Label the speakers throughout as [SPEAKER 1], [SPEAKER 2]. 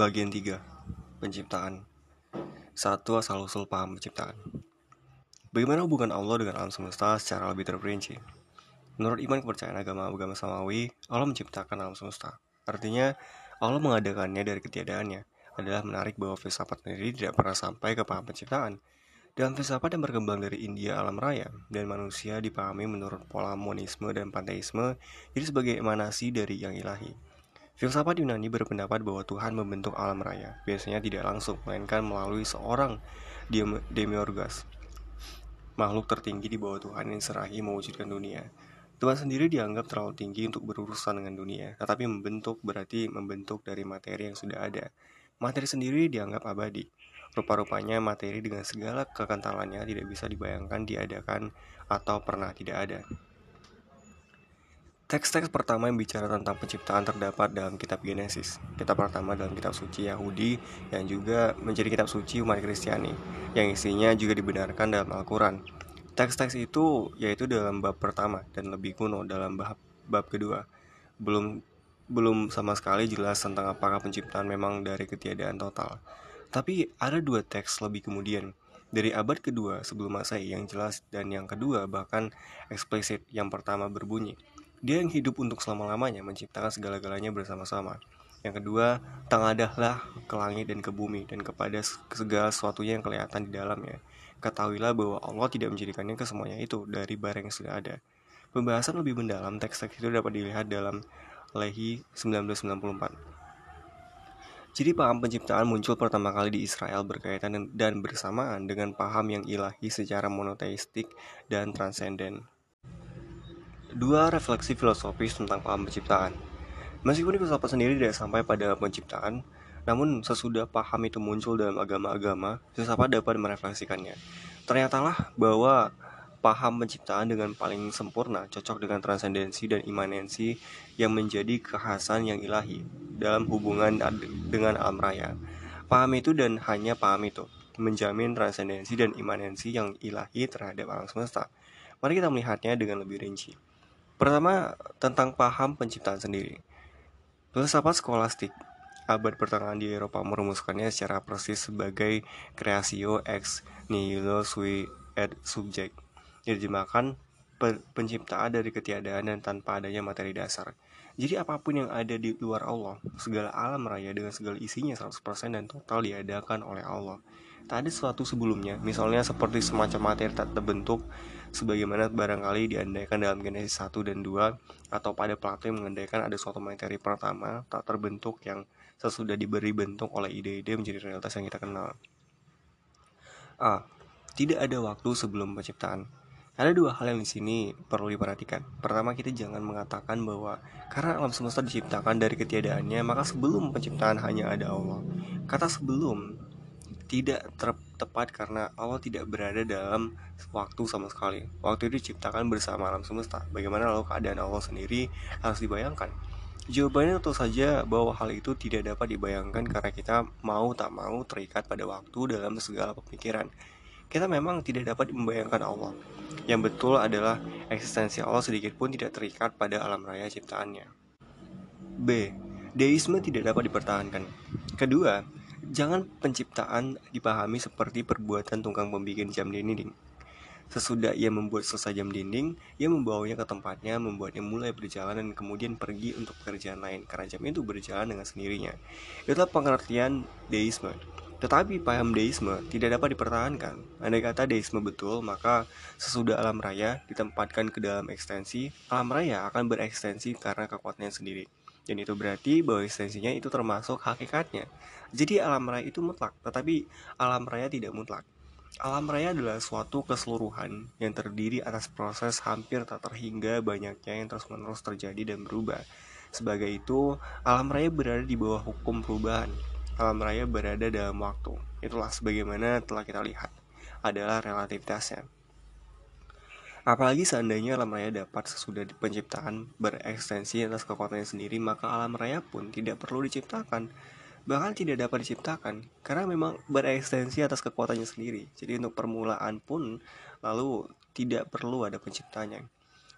[SPEAKER 1] Bagian 3 Penciptaan Satu asal-usul paham penciptaan Bagaimana hubungan Allah dengan alam semesta secara lebih terperinci? Menurut iman kepercayaan agama-agama samawi, Allah menciptakan alam semesta. Artinya, Allah mengadakannya dari ketiadaannya adalah menarik bahwa filsafat sendiri tidak pernah sampai ke paham penciptaan. Dalam filsafat yang berkembang dari India alam raya dan manusia dipahami menurut pola monisme dan panteisme, jadi sebagai emanasi dari yang ilahi. Filsafat Yunani berpendapat bahwa Tuhan membentuk alam raya, biasanya tidak langsung, melainkan melalui seorang demiurgus, makhluk tertinggi di bawah Tuhan yang serahi mewujudkan dunia. Tuhan sendiri dianggap terlalu tinggi untuk berurusan dengan dunia, tetapi membentuk berarti membentuk dari materi yang sudah ada. Materi sendiri dianggap abadi. Rupa-rupanya materi dengan segala kekentalannya tidak bisa dibayangkan diadakan atau pernah tidak ada. Teks-teks pertama yang bicara tentang penciptaan terdapat dalam kitab Genesis, kitab pertama dalam kitab suci Yahudi yang juga menjadi kitab suci umat Kristiani, yang isinya juga dibenarkan dalam Al-Quran. Teks-teks itu yaitu dalam bab pertama dan lebih kuno dalam bab, bab kedua. Belum belum sama sekali jelas tentang apakah penciptaan memang dari ketiadaan total. Tapi ada dua teks lebih kemudian, dari abad kedua sebelum Masehi yang jelas dan yang kedua bahkan eksplisit yang pertama berbunyi dia yang hidup untuk selama-lamanya menciptakan segala-galanya bersama-sama. Yang kedua, tengadahlah ke langit dan ke bumi dan kepada segala sesuatunya yang kelihatan di dalamnya. Ketahuilah bahwa Allah tidak menjadikannya ke semuanya itu dari barang yang sudah ada. Pembahasan lebih mendalam teks-teks itu dapat dilihat dalam Lehi 1994. Jadi paham penciptaan muncul pertama kali di Israel berkaitan dan bersamaan dengan paham yang ilahi secara monoteistik dan transenden dua refleksi filosofis tentang paham penciptaan. Meskipun filsafat sendiri tidak sampai pada penciptaan, namun sesudah paham itu muncul dalam agama-agama, filsafat dapat merefleksikannya. Ternyatalah bahwa paham penciptaan dengan paling sempurna cocok dengan transendensi dan imanensi yang menjadi kekhasan yang ilahi dalam hubungan dengan alam raya. Paham itu dan hanya paham itu menjamin transendensi dan imanensi yang ilahi terhadap alam semesta. Mari kita melihatnya dengan lebih rinci. Pertama, tentang paham penciptaan sendiri. Filsafat skolastik abad pertengahan di Eropa merumuskannya secara persis sebagai creatio ex nihilo sui et subject. Diterjemahkan penciptaan dari ketiadaan dan tanpa adanya materi dasar. Jadi apa pun yang ada di luar Allah, segala alam raya dengan segala isinya 100% dan total diadakan oleh Allah. Tak ada sesuatu sebelumnya, misalnya seperti semacam materi tak terbentuk sebagaimana barangkali diandaikan dalam Genesis 1 dan 2 atau pada Plato yang mengandaikan ada suatu materi pertama tak terbentuk yang sesudah diberi bentuk oleh ide-ide menjadi realitas yang kita kenal. A. Tidak ada waktu sebelum penciptaan. Ada dua hal yang di sini perlu diperhatikan. Pertama, kita jangan mengatakan bahwa karena alam semesta diciptakan dari ketiadaannya, maka sebelum penciptaan hanya ada Allah. Kata sebelum tidak tepat karena Allah tidak berada dalam waktu sama sekali. Waktu itu diciptakan bersama alam semesta. Bagaimana lalu keadaan Allah sendiri harus dibayangkan? Jawabannya tentu saja bahwa hal itu tidak dapat dibayangkan karena kita mau tak mau terikat pada waktu dalam segala pemikiran. Kita memang tidak dapat membayangkan Allah. Yang betul adalah eksistensi Allah sedikit pun tidak terikat pada alam raya ciptaannya. B. Deisme tidak dapat dipertahankan. Kedua, Jangan penciptaan dipahami seperti perbuatan tukang pembikin jam dinding. Sesudah ia membuat selesai jam dinding, ia membawanya ke tempatnya, membuatnya mulai berjalan dan kemudian pergi untuk pekerjaan lain karena jam itu berjalan dengan sendirinya. Itulah pengertian deisme. Tetapi paham deisme tidak dapat dipertahankan. Andai kata deisme betul, maka sesudah alam raya ditempatkan ke dalam ekstensi, alam raya akan berekstensi karena kekuatannya sendiri. Dan itu berarti bahwa eksistensinya itu termasuk hakikatnya. Jadi alam raya itu mutlak, tetapi alam raya tidak mutlak. Alam raya adalah suatu keseluruhan yang terdiri atas proses hampir tak terhingga banyaknya yang terus-menerus terjadi dan berubah. Sebagai itu, alam raya berada di bawah hukum perubahan. Alam raya berada dalam waktu. Itulah sebagaimana telah kita lihat adalah relativitasnya. Apalagi seandainya alam raya dapat sesudah penciptaan berekstensi atas kekuatannya sendiri, maka alam raya pun tidak perlu diciptakan. Bahkan tidak dapat diciptakan, karena memang berekstensi atas kekuatannya sendiri. Jadi untuk permulaan pun lalu tidak perlu ada penciptanya.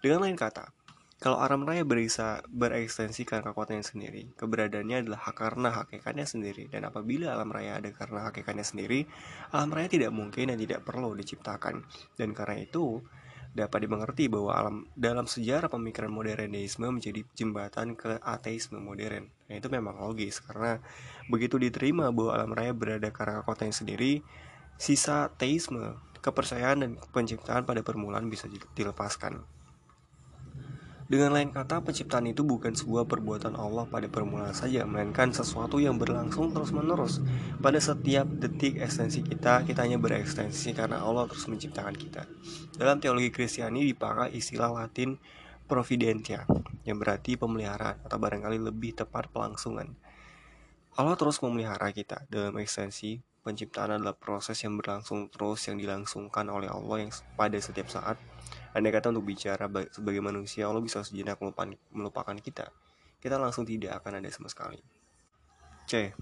[SPEAKER 1] Dengan lain kata, Kalau alam raya berisa, berekstensi karena kekuatannya sendiri, keberadaannya adalah hak karena hakikatnya sendiri. Dan apabila alam raya ada karena hakikatnya sendiri, alam raya tidak mungkin dan tidak perlu diciptakan. Dan karena itu, dapat dimengerti bahwa alam dalam sejarah pemikiran modernisme menjadi jembatan ke ateisme modern. Nah, itu memang logis karena begitu diterima bahwa alam raya berada karena kekuatannya sendiri, sisa teisme, kepercayaan dan penciptaan pada permulaan bisa dilepaskan. Dengan lain kata, penciptaan itu bukan sebuah perbuatan Allah pada permulaan saja, melainkan sesuatu yang berlangsung terus-menerus. Pada setiap detik ekstensi kita, kita hanya berekstensi karena Allah terus menciptakan kita. Dalam teologi Kristiani dipakai istilah Latin providentia, yang berarti pemeliharaan atau barangkali lebih tepat pelangsungan. Allah terus memelihara kita dalam ekstensi penciptaan adalah proses yang berlangsung terus yang dilangsungkan oleh Allah yang pada setiap saat Andai kata untuk bicara sebagai manusia, Allah bisa sejenak melupakan, melupakan kita. Kita langsung tidak akan ada sama sekali. C.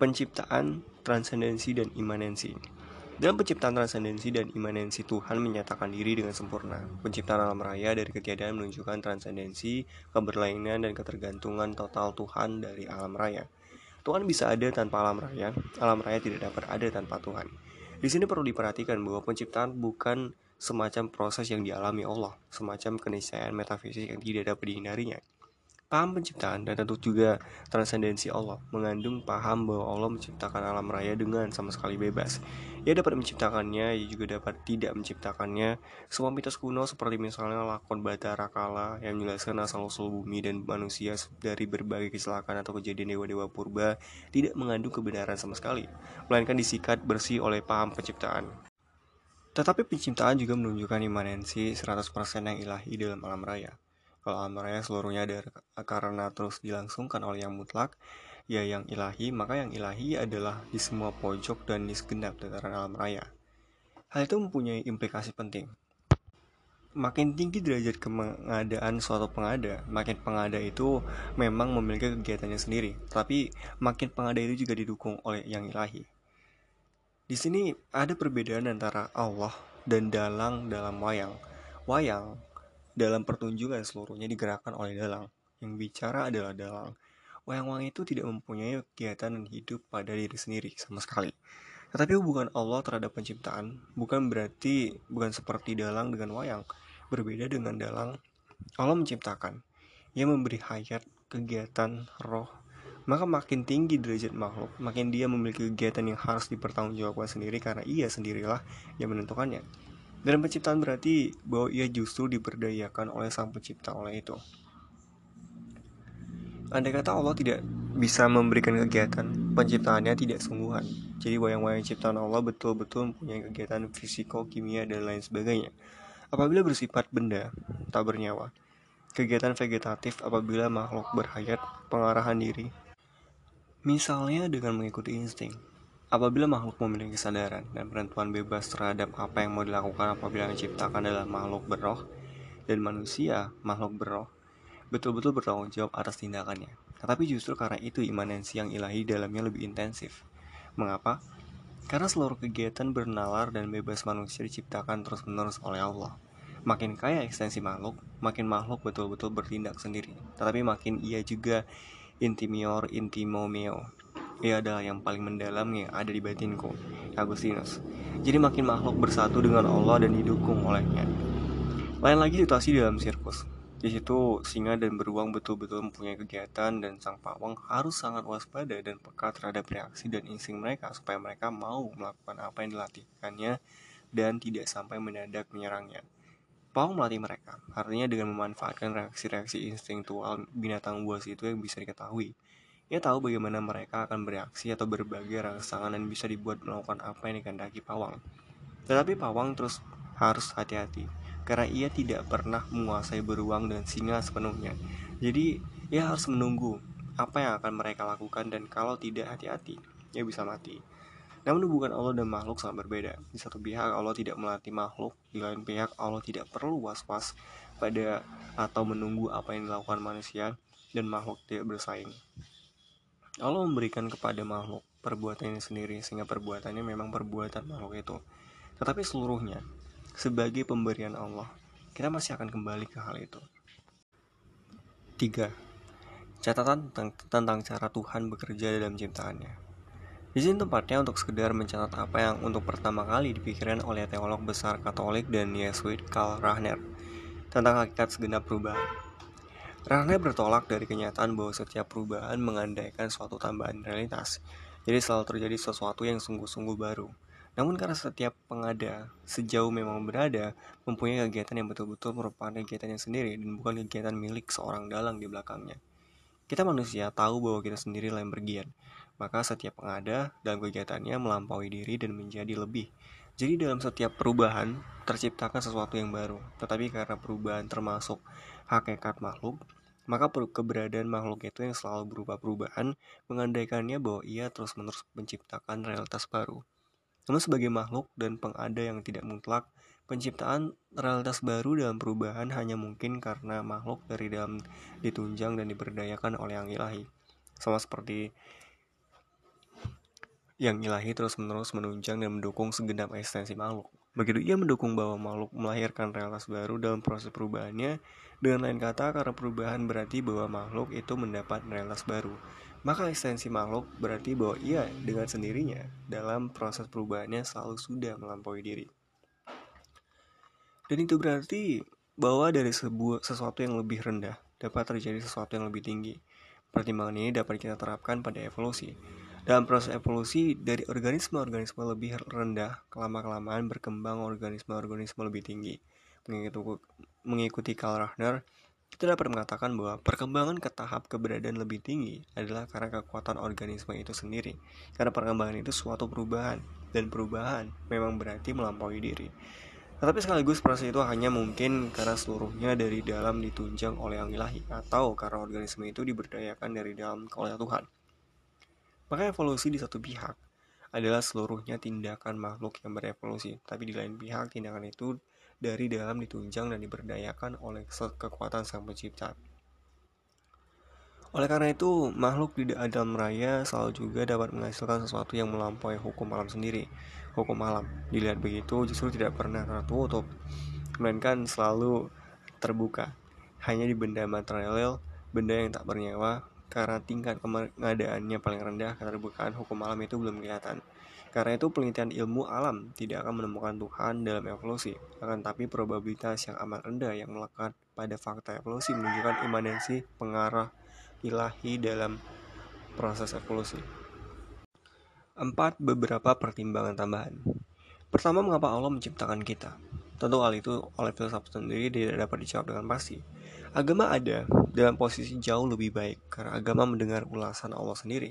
[SPEAKER 1] Penciptaan, transendensi, dan imanensi. Dalam penciptaan transendensi dan imanensi Tuhan menyatakan diri dengan sempurna. Penciptaan alam raya dari ketiadaan menunjukkan transendensi, keberlainan, dan ketergantungan total Tuhan dari alam raya. Tuhan bisa ada tanpa alam raya, alam raya tidak dapat ada tanpa Tuhan. Di sini perlu diperhatikan bahwa penciptaan bukan semacam proses yang dialami Allah, semacam keniscayaan metafisik yang tidak dapat dihindarinya. Paham penciptaan dan tentu juga transendensi Allah mengandung paham bahwa Allah menciptakan alam raya dengan sama sekali bebas. Ia dapat menciptakannya, ia juga dapat tidak menciptakannya. Semua mitos kuno seperti misalnya lakon Batara Kala yang menjelaskan asal-usul bumi dan manusia dari berbagai kecelakaan atau kejadian dewa-dewa purba tidak mengandung kebenaran sama sekali, melainkan disikat bersih oleh paham penciptaan. Tetapi penciptaan juga menunjukkan imanensi 100% yang ilahi dalam alam raya. Kalau alam raya seluruhnya ada karena terus dilangsungkan oleh yang mutlak, ya yang ilahi, maka yang ilahi adalah di semua pojok dan di segenap dataran alam raya. Hal itu mempunyai implikasi penting. Makin tinggi derajat kemengadaan suatu pengada, makin pengada itu memang memiliki kegiatannya sendiri, tapi makin pengada itu juga didukung oleh yang ilahi. Di sini ada perbedaan antara Allah dan dalang dalam wayang. Wayang dalam pertunjukan seluruhnya digerakkan oleh dalang. Yang bicara adalah dalang. Wayang-wayang itu tidak mempunyai kegiatan dan hidup pada diri sendiri sama sekali. Tetapi hubungan Allah terhadap penciptaan bukan berarti bukan seperti dalang dengan wayang. Berbeda dengan dalang, Allah menciptakan. Ia memberi hayat, kegiatan, roh, maka makin tinggi derajat makhluk, makin dia memiliki kegiatan yang harus dipertanggungjawabkan sendiri karena ia sendirilah yang menentukannya. Dalam penciptaan berarti bahwa ia justru diberdayakan oleh sang pencipta oleh itu. Andai kata Allah tidak bisa memberikan kegiatan, penciptaannya tidak sungguhan. Jadi wayang-wayang ciptaan Allah betul-betul mempunyai kegiatan fisiko, kimia, dan lain sebagainya. Apabila bersifat benda, tak bernyawa. Kegiatan vegetatif apabila makhluk berhayat, pengarahan diri, Misalnya dengan mengikuti insting. Apabila makhluk memiliki kesadaran dan penentuan bebas terhadap apa yang mau dilakukan apabila menciptakan adalah makhluk berroh dan manusia makhluk berroh, betul-betul bertanggung jawab atas tindakannya. Tetapi justru karena itu imanensi yang ilahi dalamnya lebih intensif. Mengapa? Karena seluruh kegiatan bernalar dan bebas manusia diciptakan terus-menerus oleh Allah. Makin kaya ekstensi makhluk, makin makhluk betul-betul bertindak sendiri. Tetapi makin ia juga intimior intimo meo ia adalah yang paling mendalam yang ada di batinku Agustinus jadi makin makhluk bersatu dengan Allah dan didukung olehnya. Lain lagi situasi dalam sirkus. Di situ singa dan beruang betul-betul mempunyai kegiatan dan sang pawang harus sangat waspada dan peka terhadap reaksi dan insting mereka supaya mereka mau melakukan apa yang dilatihkannya dan tidak sampai mendadak menyerangnya. Pawang melatih mereka, artinya dengan memanfaatkan reaksi-reaksi instingtual binatang buas itu yang bisa diketahui. Ia tahu bagaimana mereka akan bereaksi atau berbagai rangsangan dan bisa dibuat melakukan apa yang dikehendaki pawang. Tetapi pawang terus harus hati-hati, karena ia tidak pernah menguasai beruang dan singa sepenuhnya. Jadi, ia harus menunggu apa yang akan mereka lakukan dan kalau tidak hati-hati, ia bisa mati. Namun hubungan Allah dan makhluk sangat berbeda. Di satu pihak Allah tidak melatih makhluk, di lain pihak Allah tidak perlu was-was pada atau menunggu apa yang dilakukan manusia dan makhluk tidak bersaing. Allah memberikan kepada makhluk perbuatannya sendiri sehingga perbuatannya memang perbuatan makhluk itu. Tetapi seluruhnya sebagai pemberian Allah, kita masih akan kembali ke hal itu. 3. Catatan tentang, tentang cara Tuhan bekerja dalam ciptaannya. Di sini tempatnya untuk sekedar mencatat apa yang untuk pertama kali dipikirkan oleh teolog besar Katolik dan Yesuit Karl Rahner tentang hakikat segenap perubahan. Rahner bertolak dari kenyataan bahwa setiap perubahan mengandaikan suatu tambahan realitas, jadi selalu terjadi sesuatu yang sungguh-sungguh baru. Namun karena setiap pengada, sejauh memang berada, mempunyai kegiatan yang betul-betul merupakan kegiatan yang sendiri dan bukan kegiatan milik seorang dalang di belakangnya. Kita manusia tahu bahwa kita sendiri lain bergian, maka setiap pengada dalam kegiatannya melampaui diri dan menjadi lebih. Jadi dalam setiap perubahan terciptakan sesuatu yang baru, tetapi karena perubahan termasuk hakikat makhluk, maka keberadaan makhluk itu yang selalu berupa perubahan mengandaikannya bahwa ia terus-menerus menciptakan realitas baru. Namun sebagai makhluk dan pengada yang tidak mutlak, penciptaan realitas baru dalam perubahan hanya mungkin karena makhluk dari dalam ditunjang dan diberdayakan oleh yang ilahi. Sama seperti yang ilahi terus-menerus menunjang dan mendukung segenap eksistensi makhluk. Begitu ia mendukung bahwa makhluk melahirkan realitas baru dalam proses perubahannya, dengan lain kata, karena perubahan berarti bahwa makhluk itu mendapat realitas baru. Maka esensi makhluk berarti bahwa ia dengan sendirinya dalam proses perubahannya selalu sudah melampaui diri. Dan itu berarti bahwa dari sebuah sesuatu yang lebih rendah dapat terjadi sesuatu yang lebih tinggi. Pertimbangan ini dapat kita terapkan pada evolusi. Dalam proses evolusi, dari organisme-organisme lebih rendah, kelama-kelamaan berkembang organisme-organisme lebih tinggi. Mengikuti, Karl Rahner, kita dapat mengatakan bahwa perkembangan ke tahap keberadaan lebih tinggi adalah karena kekuatan organisme itu sendiri. Karena perkembangan itu suatu perubahan, dan perubahan memang berarti melampaui diri. Tetapi sekaligus proses itu hanya mungkin karena seluruhnya dari dalam ditunjang oleh yang ilahi, atau karena organisme itu diberdayakan dari dalam oleh Tuhan. Maka evolusi di satu pihak adalah seluruhnya tindakan makhluk yang berevolusi, tapi di lain pihak tindakan itu dari dalam ditunjang dan diberdayakan oleh kekuatan sang pencipta. Oleh karena itu, makhluk di dalam raya selalu juga dapat menghasilkan sesuatu yang melampaui hukum alam sendiri. Hukum alam, dilihat begitu, justru tidak pernah tertutup, melainkan selalu terbuka. Hanya di benda material, benda yang tak bernyawa, karena tingkat pengadaannya paling rendah, keterbukaan hukum alam itu belum kelihatan. Karena itu penelitian ilmu alam tidak akan menemukan Tuhan dalam evolusi, akan tapi probabilitas yang amat rendah yang melekat pada fakta evolusi menunjukkan imanensi pengarah ilahi dalam proses evolusi. Empat beberapa pertimbangan tambahan. Pertama, mengapa Allah menciptakan kita? Tentu hal itu oleh filsafat sendiri tidak dapat dijawab dengan pasti. Agama ada dalam posisi jauh lebih baik karena agama mendengar ulasan Allah sendiri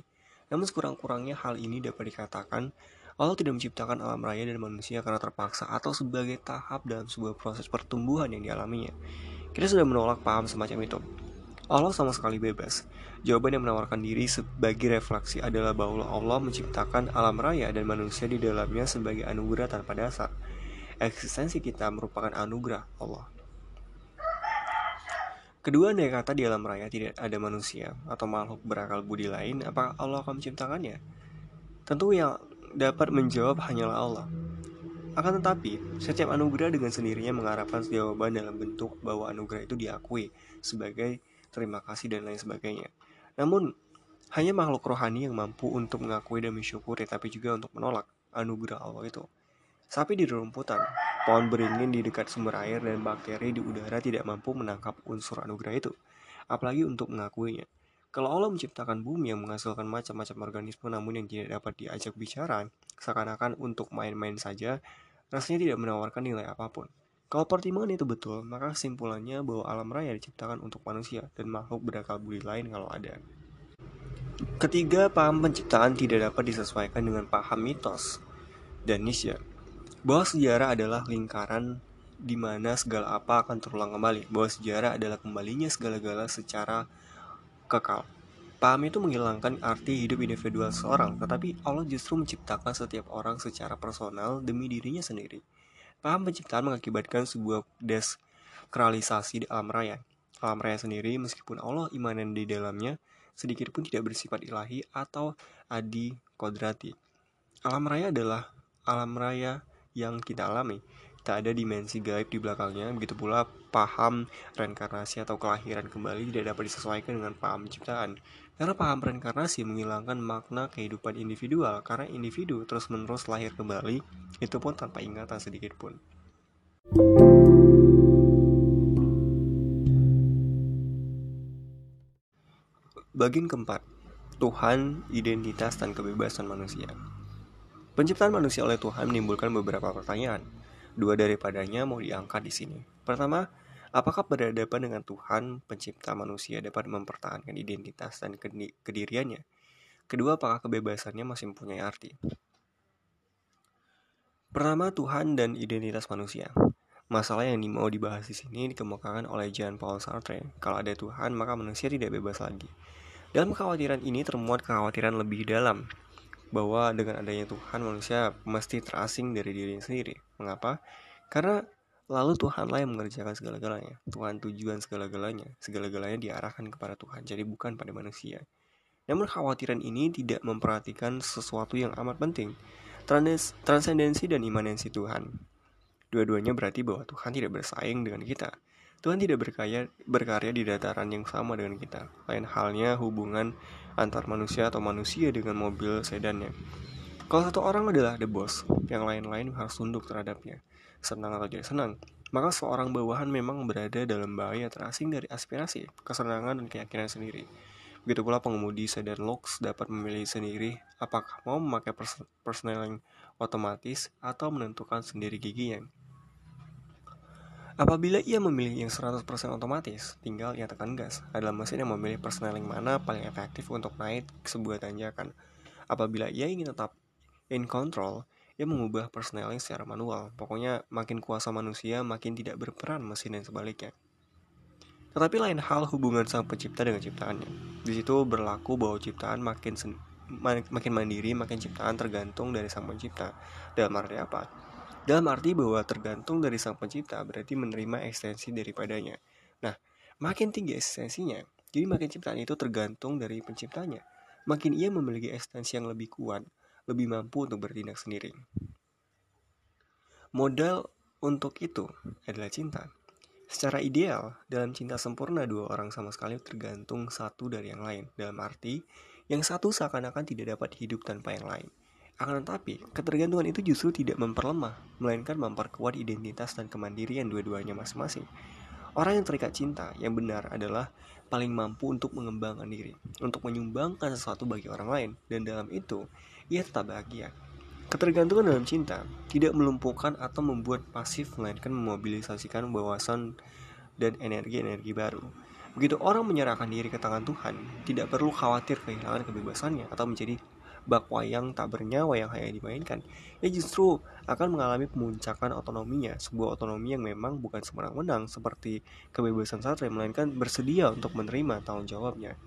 [SPEAKER 1] namun sekurang-kurangnya hal ini dapat dikatakan Allah tidak menciptakan alam raya dan manusia karena terpaksa atau sebagai tahap dalam sebuah proses pertumbuhan yang dialaminya. Kita sudah menolak paham semacam itu. Allah sama sekali bebas. Jawaban yang menawarkan diri sebagai refleksi adalah bahwa Allah menciptakan alam raya dan manusia di dalamnya sebagai anugerah tanpa dasar. Eksistensi kita merupakan anugerah Allah. Kedua, andai kata di alam raya tidak ada manusia atau makhluk berakal budi lain, apakah Allah akan menciptakannya? Tentu yang dapat menjawab hanyalah Allah. Akan tetapi, setiap anugerah dengan sendirinya mengharapkan jawaban dalam bentuk bahwa anugerah itu diakui sebagai terima kasih dan lain sebagainya. Namun, hanya makhluk rohani yang mampu untuk mengakui dan mensyukuri, tapi juga untuk menolak anugerah Allah itu. Sapi di rumputan, pohon beringin di dekat sumber air, dan bakteri di udara tidak mampu menangkap unsur anugerah itu, apalagi untuk mengakuinya. Kalau Allah menciptakan bumi yang menghasilkan macam-macam organisme namun yang tidak dapat diajak bicara, seakan-akan untuk main-main saja, rasanya tidak menawarkan nilai apa pun. Kalau pertimbangan itu betul, maka kesimpulannya bahwa alam raya diciptakan untuk manusia dan makhluk berakal budi lain kalau ada. Ketiga, paham penciptaan tidak dapat disesuaikan dengan paham mitos dan Nietzsche bahwa sejarah adalah lingkaran di mana segala apa akan terulang kembali, bahwa sejarah adalah kembalinya segala-gala secara kekal. Paham itu menghilangkan arti hidup individual seorang, tetapi Allah justru menciptakan setiap orang secara personal demi dirinya sendiri. Paham penciptaan mengakibatkan sebuah deskralisasi di alam raya. Alam raya sendiri, meskipun Allah imanen di dalamnya, sedikit pun tidak bersifat ilahi atau adi kodrati. Alam raya adalah alam raya yang kita alami. Tak ada dimensi gaib di belakangnya, begitu pula paham reinkarnasi atau kelahiran kembali tidak dapat disesuaikan dengan paham ciptaan. Karena paham reinkarnasi menghilangkan makna kehidupan individual, karena individu terus-menerus lahir kembali, itu pun tanpa ingatan sedikit pun. Bagian keempat, Tuhan, identitas, dan kebebasan manusia. Penciptaan manusia oleh Tuhan menimbulkan beberapa pertanyaan. Dua daripadanya mau diangkat di sini. Pertama, apakah berhadapan dengan Tuhan, pencipta manusia dapat mempertahankan identitas dan kediriannya? Kedua, apakah kebebasannya masih mempunyai arti? Pertama, Tuhan dan identitas manusia. Masalah yang mau dibahas di sini dikemukakan oleh Jean Paul Sartre. Kalau ada Tuhan, maka manusia tidak bebas lagi. Dalam kekhawatiran ini termuat kekhawatiran lebih dalam, bahwa dengan adanya Tuhan manusia mesti terasing dari dirinya sendiri. Mengapa? Karena lalu Tuhanlah yang mengerjakan segala-galanya. Tuhan tujuan segala-galanya. Segala-galanya diarahkan kepada Tuhan, jadi bukan pada manusia. Namun kekhawatiran ini tidak memperhatikan sesuatu yang amat penting, transendensi dan imanensi Tuhan. Dua-duanya berarti bahwa Tuhan tidak bersaing dengan kita. Tuhan tidak berkarya, berkarya di dataran yang sama dengan kita. Lain halnya hubungan antar manusia atau manusia dengan mobil sedannya. Kalau satu orang adalah the boss, yang lain-lain harus tunduk terhadapnya, senang atau tidak senang. Maka seorang bawahan memang berada dalam bahaya terasing dari aspirasi, kesenangan, dan keyakinan sendiri. Begitu pula pengemudi sedan Lux dapat memilih sendiri apakah mau memakai persneling otomatis atau menentukan sendiri giginya. Apabila ia memilih yang 100% otomatis, tinggal ia tekan gas. Adalah mesin yang memilih persneling mana paling efektif untuk naik sebuah tanjakan. Apabila ia ingin tetap in control, ia mengubah persneling secara manual. Pokoknya makin kuasa manusia, makin tidak berperan mesin dan sebaliknya. Tetapi lain hal hubungan sang pencipta dengan ciptaannya. Di situ berlaku bahwa ciptaan makin makin mandiri, makin ciptaan tergantung dari sang pencipta. Dalam arti apa? Dalam arti bahwa tergantung dari sang pencipta berarti menerima ekstensi daripadanya. Nah, makin tinggi ekstensinya, jadi makin ciptaan itu tergantung dari penciptanya. Makin ia memiliki ekstensi yang lebih kuat, lebih mampu untuk bertindak sendiri. Modal untuk itu adalah cinta. Secara ideal, dalam cinta sempurna dua orang sama sekali tergantung satu dari yang lain. Dalam arti, yang satu seakan-akan tidak dapat hidup tanpa yang lain. Akan tetapi, ketergantungan itu justru tidak memperlemah, melainkan memperkuat identitas dan kemandirian dua-duanya masing-masing. Orang yang terikat cinta yang benar adalah paling mampu untuk mengembangkan diri, untuk menyumbangkan sesuatu bagi orang lain, dan dalam itu, ia tetap bahagia. Ketergantungan dalam cinta tidak melumpuhkan atau membuat pasif, melainkan memobilisasikan wawasan dan energi-energi baru. Begitu orang menyerahkan diri ke tangan Tuhan, tidak perlu khawatir kehilangan kebebasannya atau menjadi bak wayang tak bernyawa yang hanya dimainkan, ia justru akan mengalami pemuncakan otonominya, sebuah otonomi yang memang bukan semenang-menang seperti kebebasan satria, melainkan bersedia untuk menerima tanggung jawabnya.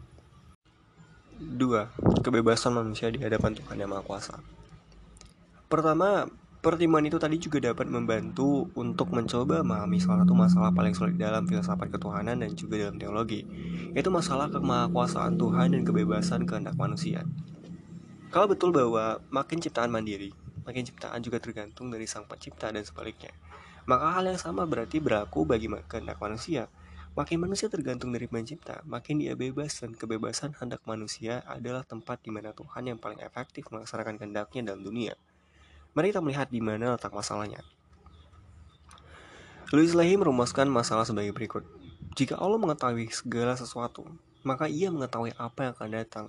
[SPEAKER 1] 2. Kebebasan manusia di hadapan Tuhan Yang Maha Kuasa Pertama, pertimbangan itu tadi juga dapat membantu untuk mencoba memahami salah satu masalah paling sulit dalam filsafat ketuhanan dan juga dalam teologi, yaitu masalah kemahakuasaan Tuhan dan kebebasan kehendak manusia. Kalau betul bahwa makin ciptaan mandiri, makin ciptaan juga tergantung dari sang pencipta dan sebaliknya. Maka hal yang sama berarti berlaku bagi kehendak manusia. Makin manusia tergantung dari pencipta, makin dia bebas dan kebebasan hendak manusia adalah tempat di mana Tuhan yang paling efektif melaksanakan kehendaknya dalam dunia. Mari kita melihat di mana letak masalahnya. Louis Lehi merumuskan masalah sebagai berikut. Jika Allah mengetahui segala sesuatu, maka ia mengetahui apa yang akan datang,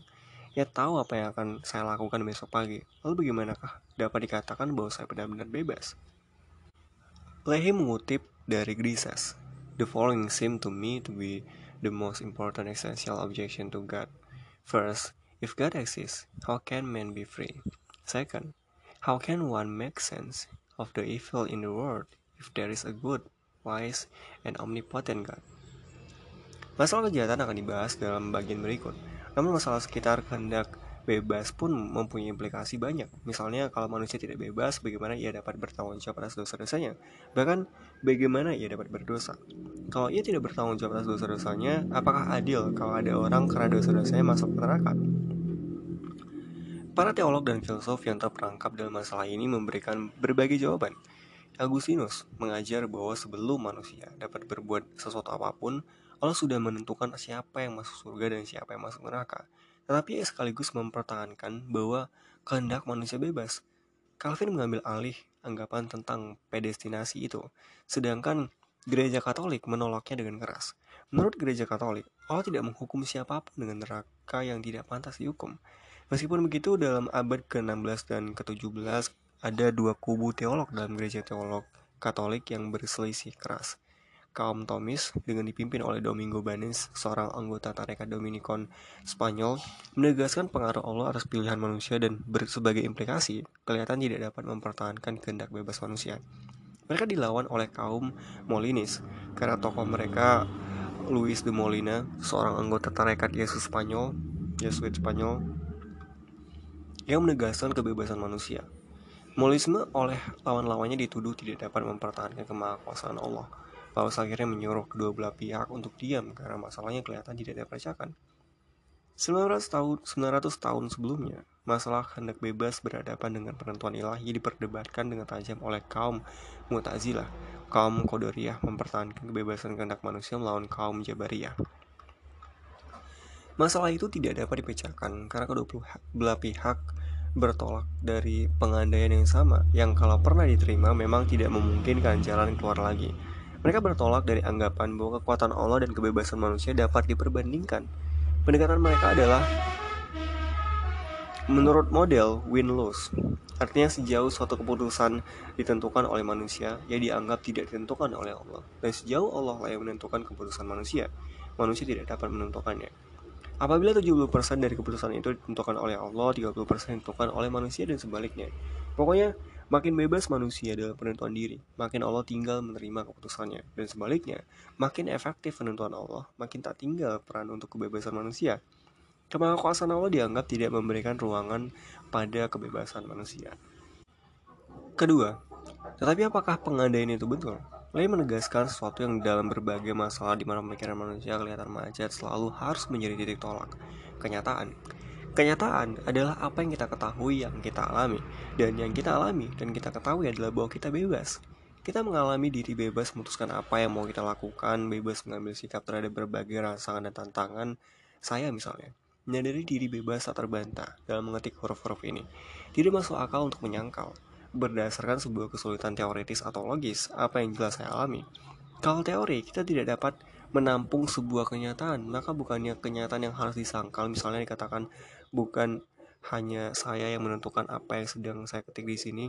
[SPEAKER 1] ia tahu apa yang akan saya lakukan besok pagi. Lalu bagaimanakah dapat dikatakan bahwa saya benar-benar bebas? Lehi mengutip dari Grisas. The following seem to me to be the most important essential objection to God. First, if God exists, how can man be free? Second, how can one make sense of the evil in the world if there is a good, wise, and omnipotent God? Masalah kejahatan akan dibahas dalam bagian berikut. Namun masalah sekitar kehendak bebas pun mempunyai implikasi banyak. Misalnya kalau manusia tidak bebas, bagaimana ia dapat bertanggung jawab atas dosa-dosanya? Bahkan bagaimana ia dapat berdosa? Kalau ia tidak bertanggung jawab atas dosa-dosanya, apakah adil kalau ada orang karena dosa-dosanya masuk neraka? Para teolog dan filsuf yang terperangkap dalam masalah ini memberikan berbagai jawaban. Agustinus mengajar bahwa sebelum manusia dapat berbuat sesuatu apa pun, Allah sudah menentukan siapa yang masuk surga dan siapa yang masuk neraka. Tetapi ia sekaligus mempertahankan bahwa kehendak manusia bebas. Calvin mengambil alih anggapan tentang predestinasi itu, sedangkan gereja Katolik menolaknya dengan keras. Menurut gereja Katolik, Allah tidak menghukum siapa pun dengan neraka yang tidak pantas dihukum. Meskipun begitu, dalam abad ke-16 dan ke-17 ada dua kubu teolog dalam gereja teolog Katolik yang berselisih keras. Kaum Thomis dengan dipimpin oleh Domingo Banes, seorang anggota tarekat Dominikon Spanyol, menegaskan pengaruh Allah atas pilihan manusia dan sebagai implikasi, kelihatan tidak dapat mempertahankan kehendak bebas manusia. Mereka dilawan oleh kaum Molinis, karena tokoh mereka Luis de Molina, seorang anggota tarekat Yesus Spanyol, Yesuit Spanyol, yang menegaskan kebebasan manusia. Molisme oleh lawan-lawannya dituduh tidak dapat mempertahankan kemahakuasaan Allah. Paulus akhirnya menyuruh kedua belah pihak untuk diam karena masalahnya kelihatan tidak dipercayakan. 900 tahun, 900 tahun sebelumnya, masalah hendak bebas berhadapan dengan penentuan ilahi diperdebatkan dengan tajam oleh kaum Mu'tazilah. Kaum Qadariyah mempertahankan kebebasan kehendak manusia melawan kaum Jabariyah. Masalah itu tidak dapat dipecahkan karena kedua belah pihak bertolak dari pengandaian yang sama yang kalau pernah diterima memang tidak memungkinkan jalan keluar lagi. Mereka bertolak dari anggapan bahwa kekuatan Allah dan kebebasan manusia dapat diperbandingkan. Pendekatan mereka adalah menurut model win-lose. Artinya sejauh suatu keputusan ditentukan oleh manusia, ia dianggap tidak ditentukan oleh Allah. Dan sejauh Allah lah yang menentukan keputusan manusia, manusia tidak dapat menentukannya. Apabila 70% dari keputusan itu ditentukan oleh Allah, 30% ditentukan oleh manusia dan sebaliknya. Pokoknya, makin bebas manusia dalam penentuan diri, makin Allah tinggal menerima keputusannya. Dan sebaliknya, makin efektif penentuan Allah, makin tak tinggal peran untuk kebebasan manusia. Kemahakuasaan Allah dianggap tidak memberikan ruangan pada kebebasan manusia. Kedua, tetapi apakah pengandaian itu betul? Lain menegaskan sesuatu yang dalam berbagai masalah di mana pemikiran manusia kelihatan macet selalu harus menjadi titik tolak. Kenyataan. Kenyataan adalah apa yang kita ketahui yang kita alami. Dan yang kita alami dan kita ketahui adalah bahwa kita bebas. Kita mengalami diri bebas memutuskan apa yang mau kita lakukan, bebas mengambil sikap terhadap berbagai rangsangan dan tantangan. Saya misalnya, menyadari diri bebas tak terbantah dalam mengetik huruf-huruf ini. Tidak masuk akal untuk menyangkal berdasarkan sebuah kesulitan teoritis atau logis, apa yang jelas saya alami. Kalau teori, kita tidak dapat menampung sebuah kenyataan, maka bukannya kenyataan yang harus disangkal, misalnya dikatakan bukan hanya saya yang menentukan apa yang sedang saya ketik di sini,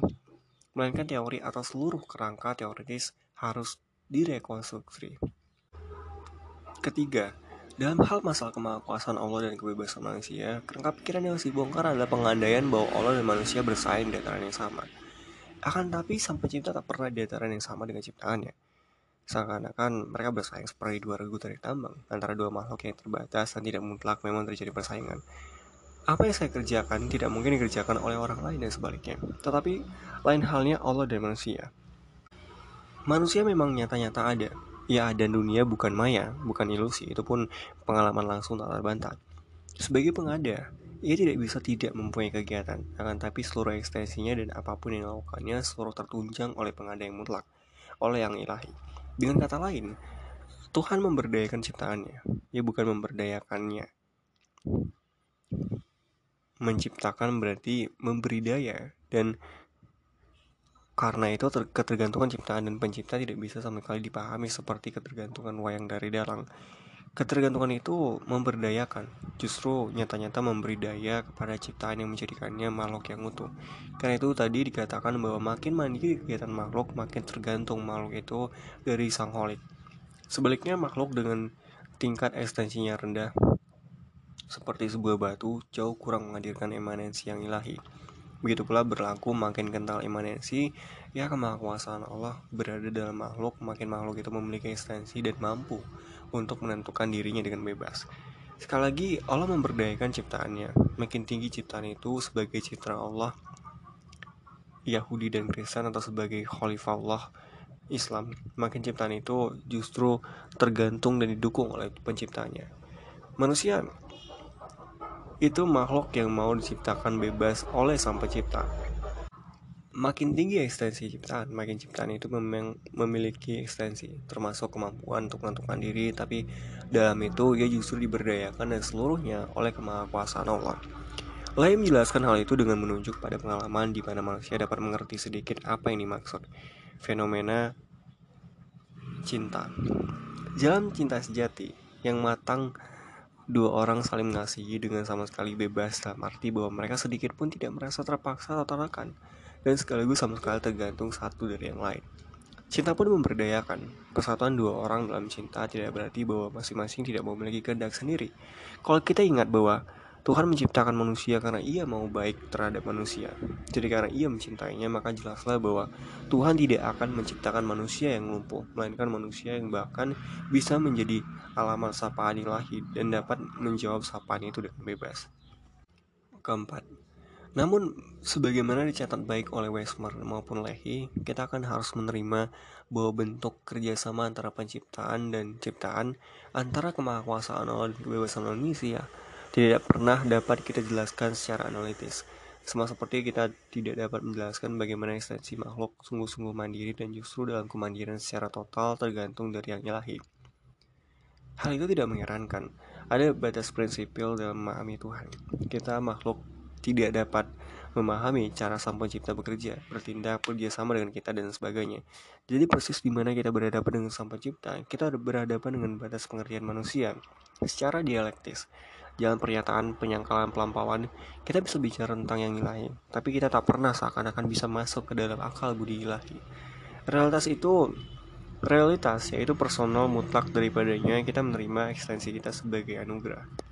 [SPEAKER 1] melainkan teori atau seluruh kerangka teoritis harus direkonstruksi. Ketiga, dalam hal masalah kemahakuasaan Allah dan kebebasan manusia, kerangka pikiran yang harus dibongkar adalah pengandaian bahwa Allah dan manusia bersaing di dataran yang sama. Akan tapi sang pencipta tak pernah di dataran yang sama dengan ciptaannya. Seakan-akan mereka bersaing seperti dua regu tarik tambang antara dua makhluk yang terbatas dan tidak mutlak memang terjadi persaingan. Apa yang saya kerjakan tidak mungkin dikerjakan oleh orang lain dan sebaliknya. Tetapi lain halnya Allah dan manusia. Manusia memang nyata-nyata ada. Ya, dan dunia bukan maya, bukan ilusi. Itu pun pengalaman langsung tak terbantah. Sebagai pengada, ia tidak bisa tidak mempunyai kegiatan, akan tapi seluruh ekstensinya dan apa pun yang dilakukannya seluruh tertunjang oleh pengada yang mutlak, oleh yang ilahi. Dengan kata lain, Tuhan memberdayakan ciptaannya, ia bukan memberdayakannya. Menciptakan berarti memberi daya, dan karena itu ketergantungan ciptaan dan pencipta tidak bisa sama sekali dipahami seperti ketergantungan wayang dari dalang. Ketergantungan itu memberdayakan, justru nyata-nyata memberi daya kepada ciptaan yang menjadikannya makhluk yang utuh. Karena itu tadi dikatakan bahwa makin mandiri kegiatan makhluk, makin tergantung makhluk itu dari sang holik. Sebaliknya makhluk dengan tingkat ekstensinya rendah, seperti sebuah batu, jauh kurang menghadirkan emanensi yang ilahi. Begitu pula berlaku makin kental imanensi, ya kemahakuasaan Allah berada dalam makhluk, makin makhluk itu memiliki ekstensi dan mampu untuk menentukan dirinya dengan bebas. Sekali lagi, Allah memberdayakan ciptaannya. Makin tinggi ciptaan itu sebagai citra Allah, Yahudi dan Kristen atau sebagai khalifah Allah Islam, makin ciptaan itu justru tergantung dan didukung oleh penciptanya. Manusia itu makhluk yang mau diciptakan bebas oleh sang pencipta. Makin tinggi ekstensi ciptaan, makin ciptaan itu memang memiliki ekstensi, termasuk kemampuan untuk menentukan diri, tapi dalam itu ia justru diberdayakan dan seluruhnya oleh kemahakuasaan Allah. Lai menjelaskan hal itu dengan menunjuk pada pengalaman di mana manusia dapat mengerti sedikit apa yang dimaksud. Fenomena cinta. Jalan cinta sejati yang matang dua orang saling mengasihi dengan sama sekali bebas dalam arti bahwa mereka sedikit pun tidak merasa terpaksa atau tertekan dan sekaligus sama sekali tergantung satu dari yang lain. Cinta pun memberdayakan. Persatuan dua orang dalam cinta tidak berarti bahwa masing-masing tidak memiliki kehendak sendiri. Kalau kita ingat bahwa Tuhan menciptakan manusia karena ia mau baik terhadap manusia. Jadi karena ia mencintainya, maka jelaslah bahwa Tuhan tidak akan menciptakan manusia yang lumpuh, melainkan manusia yang bahkan bisa menjadi alamat sapaan ilahi dan dapat menjawab sapaan itu dengan bebas. Keempat, namun sebagaimana dicatat baik oleh Westmer maupun Lehi, kita akan harus menerima bahwa bentuk kerjasama antara penciptaan dan ciptaan antara kemahakuasaan Allah dan kebebasan manusia tidak pernah dapat kita jelaskan secara analitis. Sama seperti kita tidak dapat menjelaskan bagaimana eksistensi makhluk sungguh-sungguh mandiri dan justru dalam kemandirian secara total tergantung dari yang ilahi. Hal itu tidak mengherankan. Ada batas prinsipil dalam memahami Tuhan. Kita makhluk tidak dapat memahami cara sang pencipta bekerja, bertindak, bekerjasama dengan kita dan sebagainya. Jadi persis di mana kita berhadapan dengan sang pencipta, kita berhadapan dengan batas pengertian manusia secara dialektis. Jalan pernyataan, penyangkalan, pelampauan, kita bisa bicara tentang yang ilahi, tapi kita tak pernah seakan-akan bisa masuk ke dalam akal budi ilahi. Realitas itu realitas yaitu personal mutlak daripadanya kita menerima ekstensi kita sebagai anugerah.